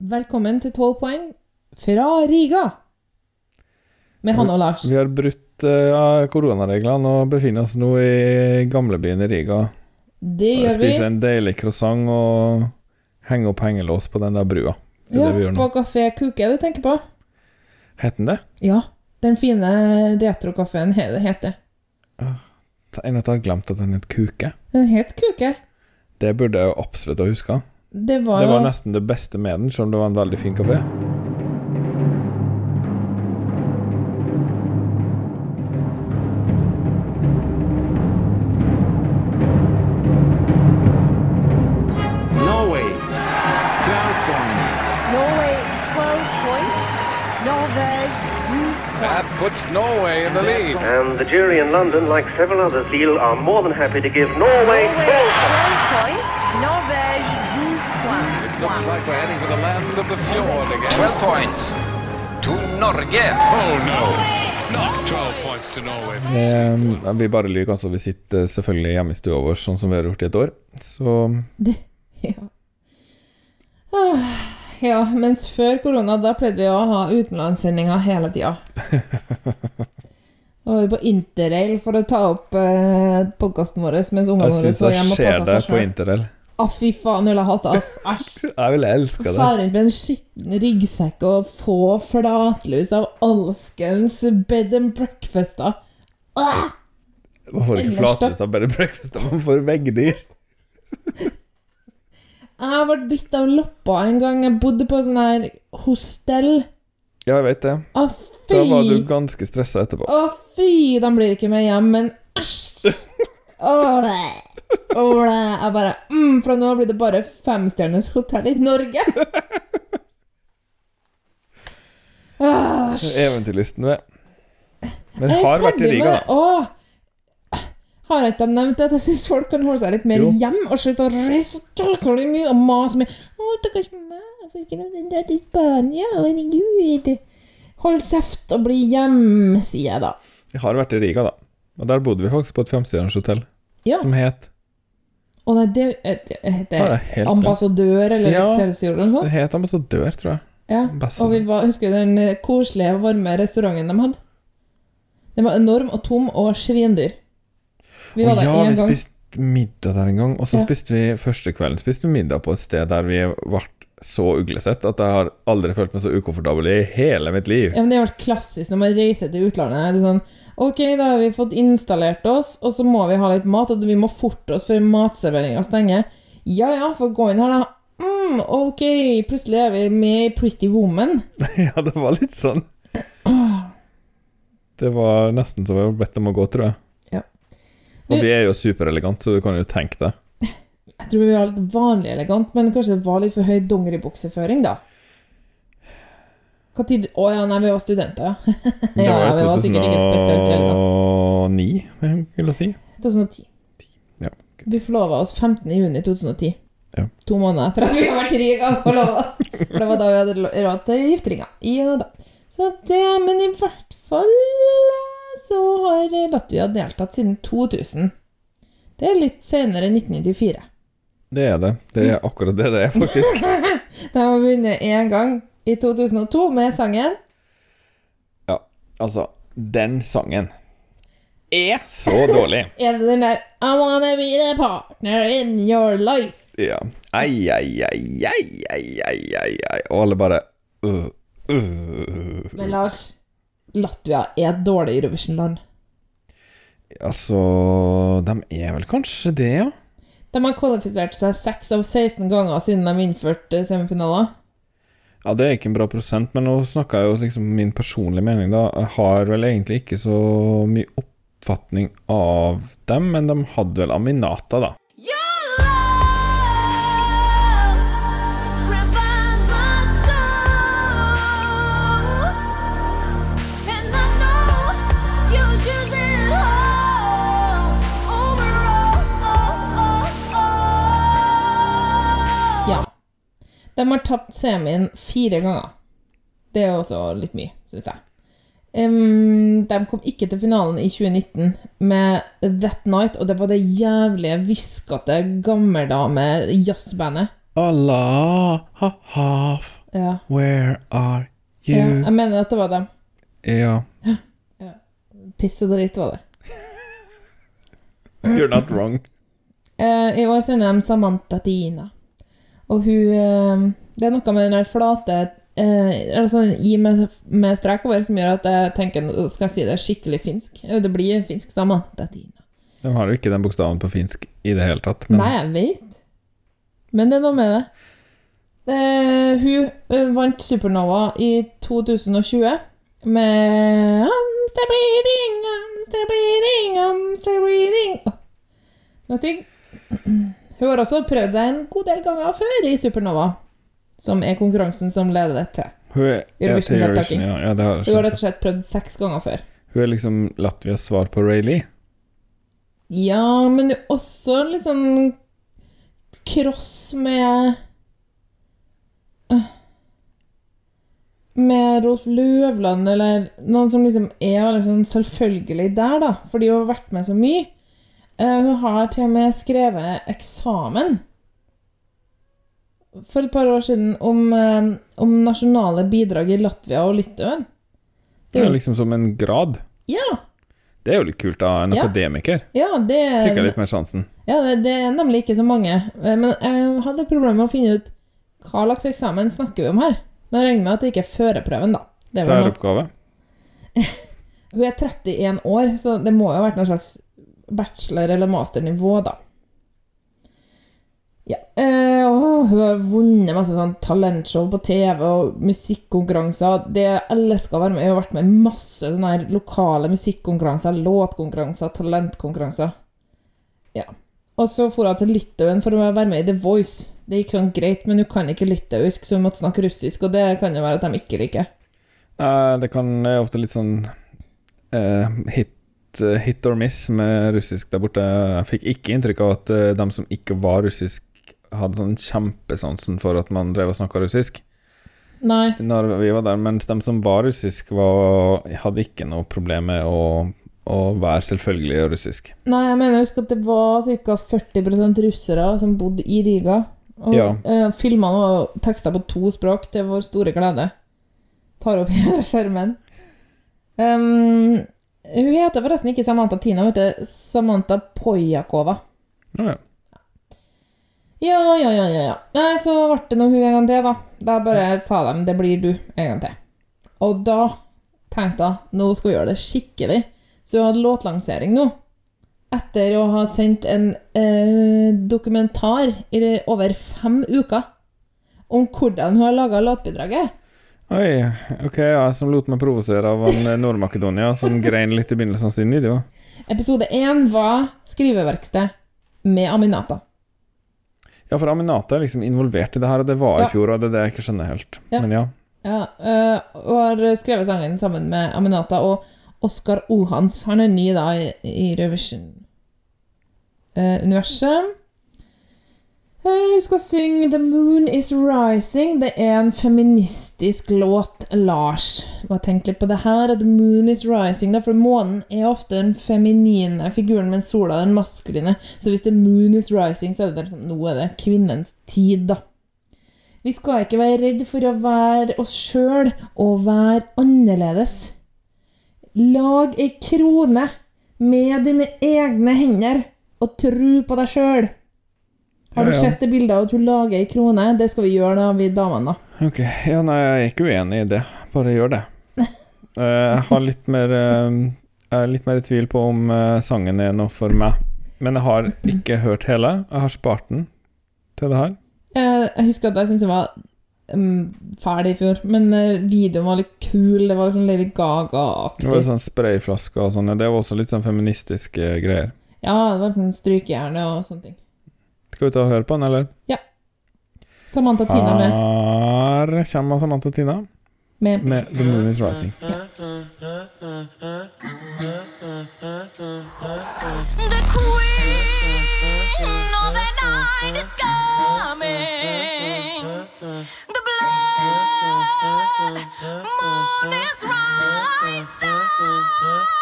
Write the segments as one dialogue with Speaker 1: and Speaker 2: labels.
Speaker 1: Velkommen til 12 poeng fra Riga. Med Hanne og Lars.
Speaker 2: Vi har brutt uh, koronareglene og befinner oss nå i gamlebyen i Riga.
Speaker 1: Det gjør vi.
Speaker 2: Spiser en deilig croissant og henger opp hengelås på den der brua.
Speaker 1: Ja,
Speaker 2: det
Speaker 1: på. Kafé Kuke du tenker på?
Speaker 2: Het den det?
Speaker 1: Ja. Den fine retrokafeen he- heter
Speaker 2: En at jeg har glemt at den het Kuke.
Speaker 1: Den het Kuke.
Speaker 2: Det burde jeg jo absolutt ha huska.
Speaker 1: Det var
Speaker 2: Det
Speaker 1: jo
Speaker 2: var nesten det beste med den, selv om det var en veldig fin kafé.
Speaker 3: Norway, 12 points.
Speaker 4: Norway 12 points. Norvège 12
Speaker 5: That puts Norway in the lead.
Speaker 6: And the jury in London, like several others, Lille, are more than happy to give Norway
Speaker 4: Norway
Speaker 6: 12
Speaker 4: 12 points. Norvège 12 points.
Speaker 5: It looks like we're heading for the land of the fjord again.
Speaker 7: 12 points to Norge.
Speaker 8: Oh no, not 12 points to Norway.
Speaker 2: Eh, vi bare lyver, altså. Vi sitter selvfølgelig hjemme i stua vår sånn som vi har gjort i et år. Så
Speaker 1: Ja. Ah, ja, mens før korona, da pleide vi å ha utenlandssendinger hele tida. Da var vi på interrail for å ta opp eh, podkasten vår mens ungene våre
Speaker 2: syns
Speaker 1: var hjemme og
Speaker 2: Jeg
Speaker 1: passa
Speaker 2: det
Speaker 1: seg
Speaker 2: på
Speaker 1: sjøl.
Speaker 2: interrail.
Speaker 1: Å, fy faen, jeg ville hatt det, ass. Æsj.
Speaker 2: Jeg ville elska det.
Speaker 1: Fare rundt med en skitten ryggsekk og få flatlus av alskens bed and breakfaster. Ah!
Speaker 2: Man får ikke flatlus av and breakfast, man får veggdyr.
Speaker 1: Jeg ble bitt av loppa en gang. Jeg bodde på sånn her hostell.
Speaker 2: Ja, jeg vet det.
Speaker 1: Å, fy!
Speaker 2: Da var du ganske stressa etterpå.
Speaker 1: Å, fy! De blir ikke med hjem, men æsj! Jeg bare mm, Fra nå av blir det bare femstjerners hotell i Norge!
Speaker 2: Eventyrlysten ved. Men
Speaker 1: Jeg
Speaker 2: har vært i Riga, da.
Speaker 1: Åh! Har jeg ikke nevnt det? jeg syns folk kan holde seg litt mer
Speaker 2: hjemme
Speaker 1: hjem og slutte å stakkars mye og mase mye. Å, stakkars meg, lov til dra til Spania, herregud. Hold kjeft og bli hjem, sier jeg da.
Speaker 2: Jeg har vært i Riga, da. Og der bodde vi faktisk på et femstjerners hotell
Speaker 1: Ja.
Speaker 2: som het
Speaker 1: Og nei, det et-
Speaker 2: Har
Speaker 1: heter
Speaker 2: helt
Speaker 1: ambassadør eller
Speaker 2: Ja.
Speaker 1: Excelsior eller noe
Speaker 2: Det
Speaker 1: sånt.
Speaker 2: het Ambassadør, tror jeg.
Speaker 1: Ja. Og vi var, husker du den eh, koselige, varme restauranten de hadde? Den var enorm og tom og svindyr. Vi var
Speaker 2: og
Speaker 1: der
Speaker 2: ja,
Speaker 1: én
Speaker 2: vi spiste middag der en gang. Og så
Speaker 1: Ja.
Speaker 2: spiste vi første kvelden spiste vi middag på et sted der vi ble så uglesett at jeg har aldri følt meg så ukomfortabel i hele mitt liv.
Speaker 1: Ja, men Det har vært klassisk når man reiser til utlandet. Det er sånn, ok, da har vi fått installert oss, og så må vi ha litt mat, og vi må forte oss før matserveringa stenger. Ja ja, få gå inn her, da. Mm, ok, plutselig er vi med i Pretty Woman.
Speaker 2: ja, det var litt sånn. Det var nesten så vi var bedt om å gå, tror jeg.
Speaker 1: Ja.
Speaker 2: Og vi er jo superelegante, så du kan jo tenke deg.
Speaker 1: Jeg tror vi var litt vanlig elegant, men kanskje det var litt for høy dongeribukseføring, da. Hva tid Å ja, nei, vi var studenter, ja.
Speaker 2: Det
Speaker 1: ja,
Speaker 2: var
Speaker 1: ja, vi var sikkert ikke spesielt elegante.
Speaker 2: 2009, vil jeg si.
Speaker 1: 2010.
Speaker 2: Ja,
Speaker 1: Vi forlova oss 15. juni 2010.
Speaker 2: Ja.
Speaker 1: To måneder etter at vi har vært i Riga og forlova oss. For det var da vi hadde råd til gifteringa. Ja da. Så det, men i hvert fall så har Latvia deltatt siden 2000. Det er litt senere enn 1994.
Speaker 2: Det er det. Det er akkurat det det er, faktisk.
Speaker 1: De har vunnet én gang i 2002 med sangen
Speaker 2: Ja, altså, den sangen er så dårlig.
Speaker 1: Er det den der I wanna be the partner in your life?
Speaker 2: Ja. Ai, ai, ai, ai, ai, ai, ai, ai. Og alle bare uh, uh.
Speaker 1: Men Lars, Latvia er et dårlig Eurovision-land.
Speaker 2: Altså De er vel kanskje det, ja?
Speaker 1: De har kvalifisert seg 6 av 16 ganger siden de innførte semifinaler.
Speaker 2: Ja, det er ikke en bra prosent, men nå snakker jeg jo liksom min personlige mening, da. Jeg har vel egentlig ikke så mye oppfatning av dem, men de hadde vel Aminata, da.
Speaker 1: De har tapt semien fire ganger. Det er også litt mye, syns jeg. Um, de kom ikke til finalen i 2019 med That Night, og det var det jævlige, hviskete, gammeldame jazzbandet.
Speaker 2: Allah, ha, ha,
Speaker 1: Ja.
Speaker 2: Where are
Speaker 1: ja.
Speaker 2: you?
Speaker 1: Jeg mener at det var dem.
Speaker 2: Ja.
Speaker 1: Piss og dritt var det.
Speaker 2: You're not wrong.
Speaker 1: Uh, I år sender de Samantha Tina. Og hun eh, Det er noe med den der flate eh, eller sånn i med, med strek over som gjør at jeg tenker nå skal jeg si det skikkelig finsk. Det blir finsk sammen.
Speaker 2: De har jo ikke den bokstaven på finsk i det hele tatt. Men
Speaker 1: Nei, jeg vet. Men det er noe med det. Eh, hun vant Supernova i 2020 med I'm still breathing, I'm still breathing, I'm still breathing. Åh, Den var stygg. Hun har også prøvd seg en god del ganger før i Supernova, som er konkurransen som leder det til.
Speaker 2: hun er, ja,
Speaker 1: Eurovision
Speaker 2: til
Speaker 1: deltaking.
Speaker 2: Ja, ja, har
Speaker 1: Hun har rett og slett prøvd seks ganger før.
Speaker 2: Hun er liksom Latvias svar på Rayleigh.
Speaker 1: Ja, men hun er også litt sånn cross med Med Rolf Løvland, eller noen som liksom er sånn selvfølgelig der, da, fordi hun har vært med så mye. Eh, hun har til og med skrevet eksamen for et par år siden om, eh, om nasjonale bidrag i Latvia og Litauen.
Speaker 2: Det er liksom som en grad.
Speaker 1: Ja!
Speaker 2: Det er jo litt kult av en
Speaker 1: Ja.
Speaker 2: akademiker.
Speaker 1: Ja, det
Speaker 2: Fikk jeg litt mer sjansen.
Speaker 1: Ja, det, det er nemlig ikke så mange. Eh, Men jeg hadde problemer med å finne ut hva slags eksamen snakker vi om her. Men jeg regner med at det ikke er førerprøven, da.
Speaker 2: Særoppgave.
Speaker 1: Hun er 31 år, så det må jo ha vært noe slags bachelor- eller masternivå, da. Ja. Eh, å, hun har vunnet masse sånn talentshow på TV og musikkonkurranser. Det jeg elsker å være med hun har vært med i masse sånne lokale musikkonkurranser, låtkonkurranser, talentkonkurranser. Ja. Og så dro hun til Litauen for å være med i The Voice. Det gikk sånn greit, men hun kan ikke litauisk, så hun måtte snakke russisk, og det kan jo være at de ikke liker.
Speaker 2: Nei, det kan ofte litt sånn uh, hit, eh, hit or miss med russisk der borte. Jeg fikk ikke inntrykk av at eh, de som ikke var russisk, hadde sånn kjempesansen for at man drev og snakka russisk
Speaker 1: Nei.
Speaker 2: når vi var der, mens de som var russisk, var, hadde ikke noe problem med å, å være selvfølgelig russisk.
Speaker 1: Nei, jeg mener husk at det var ca. 40% russere som bodde i Riga. Og
Speaker 2: Ja.
Speaker 1: eh, filmene var teksta på to språk, til vår store glede. Tar opp hele skjermen. Um, hun heter forresten ikke Samantha Tina, hun heter Samantha Pojakova.
Speaker 2: Ja,
Speaker 1: ja. Ja, ja, ja, ja. Nei, så ble det nå hun en gang til, da. Da bare sa de 'det blir du' en gang til. Og da tenkte jeg nå skal vi gjøre det skikkelig. Så hun hadde låtlansering nå. Etter å ha sendt en eh, dokumentar i over fem uker om hvordan hun har laga låtbidraget.
Speaker 2: Oi, ok, ja, som lot meg provosere av han eh, Nord-Makedonia, som grein litt i begynnelsen av sin video.
Speaker 1: Episode én var skriveverksted med Aminata.
Speaker 2: Ja, for Aminata er liksom involvert i det her, og det var
Speaker 1: Ja.
Speaker 2: i fjor, og det er det jeg ikke skjønner helt.
Speaker 1: Ja.
Speaker 2: Men ja.
Speaker 1: Ja, øh, og har skrevet sangen sammen med Aminata og Oskar Ohans. Han er ny da i, i Revision-universet. Hun skal synge 'The Moon Is Rising'. Det er en feministisk låt, Lars. Hva tenker litt på det her. 'The Moon Is Rising', for månen er ofte den feminine figuren, mens sola er den maskuline. Så hvis 'The Moon Is Rising', så er det liksom, nå er det kvinnens tid, da. Vi skal ikke være redd for å være oss sjøl og være annerledes. Lag ei krone med dine egne hender og tro på deg sjøl. Har du
Speaker 2: Ja, ja.
Speaker 1: sett det bildet av at hun lager ei krone? Det skal vi gjøre, da, vi damene, da.
Speaker 2: Ok, ja, nei, jeg er ikke uenig i det. Bare gjør det. Eh, Jeg har litt mer eh, Jeg er litt mer i tvil på om eh, sangen er noe for meg. Men jeg har ikke hørt hele. Jeg har spart den til det her.
Speaker 1: Jeg husker at jeg syntes den var um, fæl i fjor, men videoen var litt kul. Det var liksom Lady
Speaker 2: Det var
Speaker 1: Gaga-aktig.
Speaker 2: sånn sprayflasker og sånn. Det var også litt sånn feministiske greier.
Speaker 1: Ja, det var sånn strykejern og sånne ting.
Speaker 2: Skal vi ta og høre på den, eller? Ja.
Speaker 1: Samantha Tina med,
Speaker 2: Her kommer Samantha Tina
Speaker 1: med
Speaker 2: med The Moon Is Rising.
Speaker 9: The queen of the night is coming. The blood moon is rising.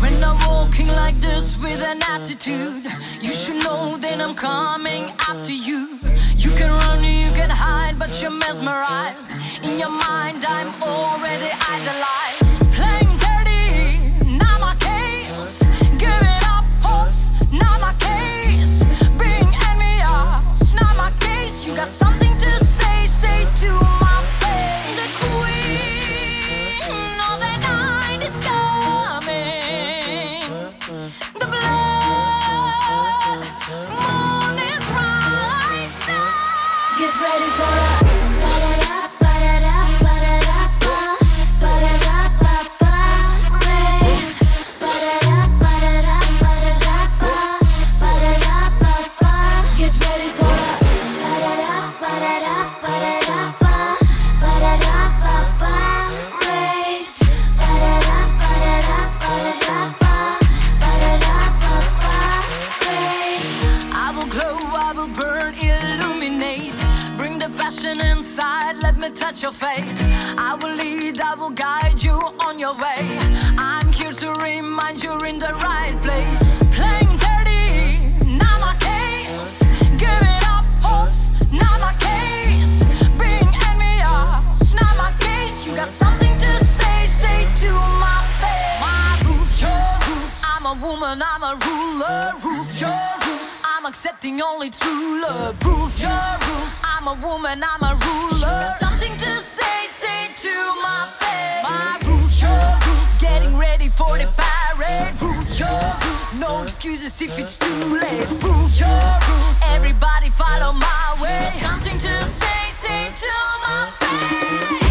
Speaker 9: When I'm walking like this with an attitude, you should know that I'm coming after you. You can run, you can hide, but you're mesmerized. In your mind, I'm already idolized. On your way. I'm here to remind you're in the right place. Playing dirty, not my case. Giving up hopes, not my case. Being envious, not my case. You got something to say, say to my face. My rules, your rules. I'm a woman, I'm a ruler. Rules, your rules. I'm accepting only true love. Rules, your rules. I'm a woman, I'm a ruler. You got Something to say, say to my face. My rules. Getting ready for the parade. Rules, your rules. No excuses if it's too late. Rules, your rules. Everybody follow my way. Something to say, say to my face.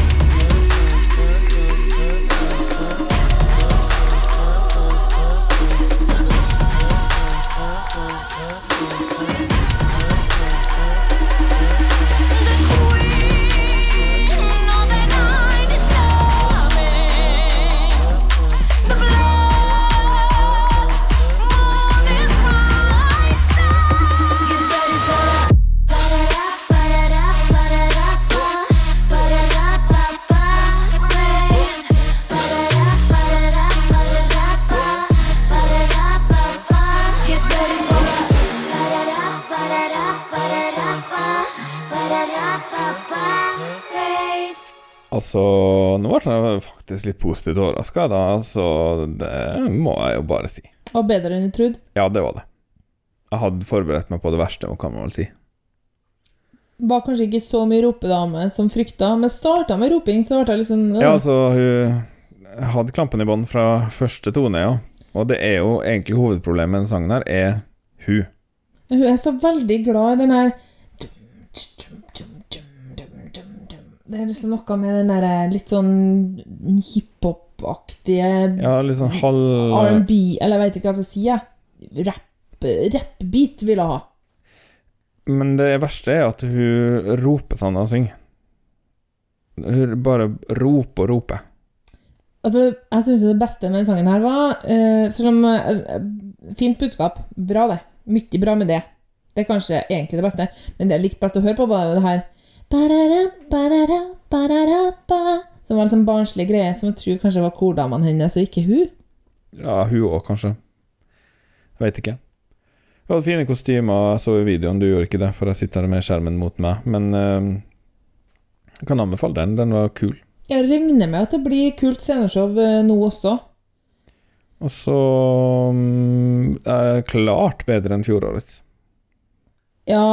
Speaker 2: Faktisk litt positivt overraska, da. så det må jeg jo bare si.
Speaker 1: Og bedre enn du trodde.
Speaker 2: Ja, det var det. Jeg hadde forberedt meg på det verste, kan man vel si.
Speaker 1: Var kanskje ikke så mye ropedame som frykta, men starta med roping, så ble jeg liksom øh.
Speaker 2: Ja, altså, hun hadde klampen i bånd fra første tone, ja. Og det er jo egentlig hovedproblemet med denne sangen her, er hun.
Speaker 1: Hun er så veldig glad i den her Det er liksom noe med den derre litt sånn hiphop-aktige
Speaker 2: Ja, litt sånn halv
Speaker 1: R&B, eller jeg veit ikke hva jeg skal si, jeg. Rapp, Rappbeat vil jeg ha.
Speaker 2: Men det verste er at hun roper sånn og synger. Hun bare roper og roper.
Speaker 1: Altså, jeg syns det beste med den sangen her var uh, Selv om uh, Fint budskap. Bra, det. Mye bra med det. Det er kanskje egentlig det beste, men det jeg likte best å høre på, var jo det her Som var en sånn barnslig greie som jeg tror kanskje var kordamene hennes, og ikke hun.
Speaker 2: Ja, hun òg, kanskje. Jeg veit ikke. Hun hadde fine kostymer, jeg så i videoen, du gjorde ikke det, for jeg sitter her med skjermen mot meg, men uh, jeg kan anbefale den. Den var kul.
Speaker 1: Jeg regner med at det blir kult sceneshow eh, nå også.
Speaker 2: Og så um, er klart bedre enn fjorårets.
Speaker 1: Ja,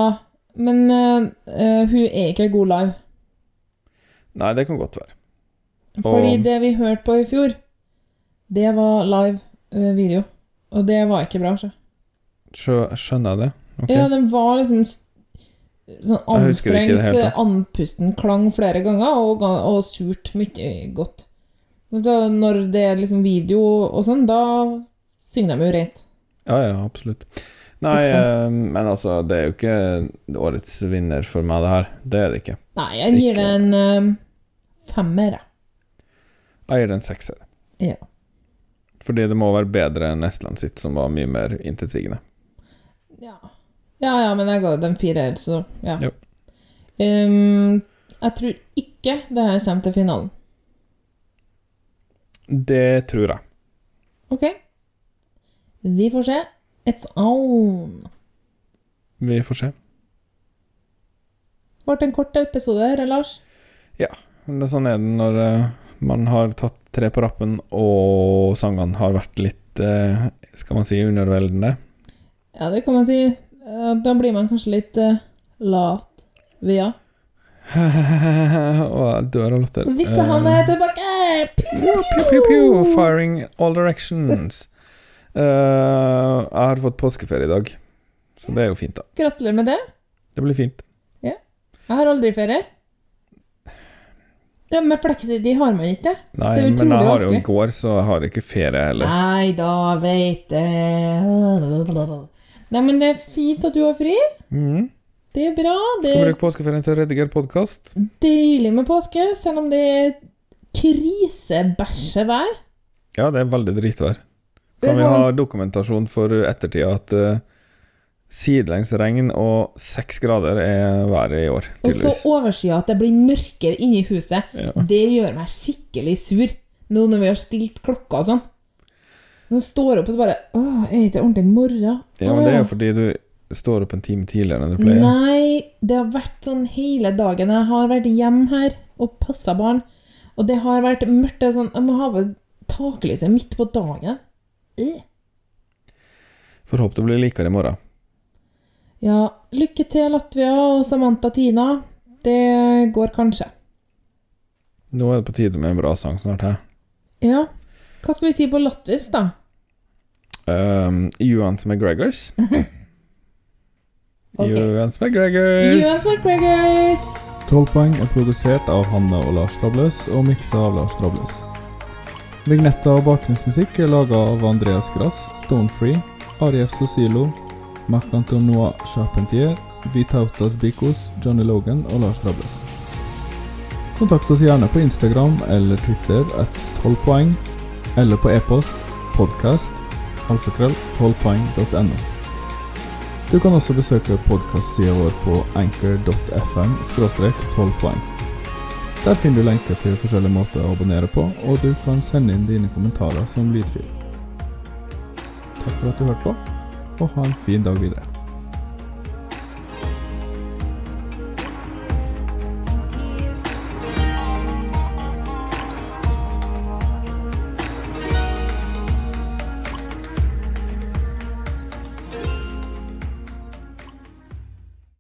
Speaker 1: men eh, hun er ikke god live.
Speaker 2: Nei, det kan godt være.
Speaker 1: Fordi det vi hørte på i fjor, det var live eh, video. Og det var ikke bra, så.
Speaker 2: Skjønner jeg det? Okay.
Speaker 1: Ja, den var liksom sånn anstrengt, andpusten klang flere ganger, og, og surt mye godt. Så når det er liksom video og sånn, da synger de jo rent.
Speaker 2: Ja, ja, absolutt. Nei, liksom. men altså, det er jo ikke årets vinner for meg, det her. Det er det ikke.
Speaker 1: Nei, jeg gir det en eh, femmer, jeg.
Speaker 2: Jeg gir det en sekser.
Speaker 1: Ja.
Speaker 2: Fordi det må være bedre enn Estland sitt, som var mye mer intetsigende.
Speaker 1: Ja. ja, ja, men jeg ga den fire, så ja.
Speaker 2: Jo.
Speaker 1: Ehm, jeg tror ikke det her kommer til finalen.
Speaker 2: Det tror jeg.
Speaker 1: Ok. Vi får se. It's own.
Speaker 2: Vi får se.
Speaker 1: Ble det en kort episode her, Lars?
Speaker 2: Men det er sånn er det når eh, man har tatt tre på rappen, og sangene har vært litt eh, Skal man si underveldende.
Speaker 1: Ja, det kan man si. Eh, Da blir man kanskje litt lat via.
Speaker 2: og jeg dør av latter.
Speaker 1: Vitsa han er tilbake! Pew, pew,
Speaker 2: pew, firing all directions. Eh, jeg har fått påskeferie i dag, så det er jo fint, da.
Speaker 1: Gratulerer med det.
Speaker 2: Det blir fint.
Speaker 1: Jeg har aldri ferie. Ja, Men fleksitid har man ikke.
Speaker 2: Nei,
Speaker 1: Det er
Speaker 2: men jeg har jo
Speaker 1: i
Speaker 2: går, så jeg har ikke ferie heller.
Speaker 1: Nei da, veit jeg Nei, men det er fint at du har fri.
Speaker 2: Mm.
Speaker 1: Det er bra. Det
Speaker 2: Skal bruke påskeferien til å redigere podkast.
Speaker 1: deilig med påske, selv om det er krisebæsjevær.
Speaker 2: Ja, det er veldig dritvær. Kan vi
Speaker 1: sånn-
Speaker 2: ha dokumentasjon for ettertida at uh, sidelengs regn og seks grader er været i år,
Speaker 1: Og så
Speaker 2: tydeligvis.
Speaker 1: oversida at det blir mørkere inni huset.
Speaker 2: Ja.
Speaker 1: Det gjør meg skikkelig sur, nå når vi har stilt klokka og sånn. Nå står opp og så bare Åh, er det ordentlig morgen?
Speaker 2: ja, men det er jo fordi du står opp en time tidligere enn du pleier.
Speaker 1: Nei, det har vært sånn hele dagen. Jeg har vært hjemme her og passa barn. Og det har vært mørkt. Sånn, jeg må ha på taklyset midt på dagen. Øh.
Speaker 2: Får håpe det blir likere i morgen.
Speaker 1: Ja, lykke til, Latvia og Samantha Tina. Det går kanskje.
Speaker 2: Nå er det på tide med en bra sang snart, hæ?
Speaker 1: Ja. Hva skal vi si på latvisk, da?
Speaker 2: Um, Johans McGregors.
Speaker 1: Ok.
Speaker 2: Johans McGregors.
Speaker 1: US McGregors!
Speaker 10: 12 poeng er produsert av Hanne og Lars Trabløs og miksa av Lars Trabløs. Vignetta og bakgrunnsmusikk er laga av Andreas Grass, Stonefree, Arief Sosilo, Marc-Antonois Charpentier, Vitautas Bikos, Johnny Logan og Lars Drables. Kontakt oss gjerne på Instagram eller Twitter at 12 poeng, eller på e-post podcast alfakrøll 12poeng.no. Du kan også besøke podkastsida vår på anchor.fm 12 poeng. Der finner du lenker til forskjellige måter å abonnere på, og du kan sende inn dine kommentarer som lydfil. Takk for at du hørte på, og ha en fin dag videre.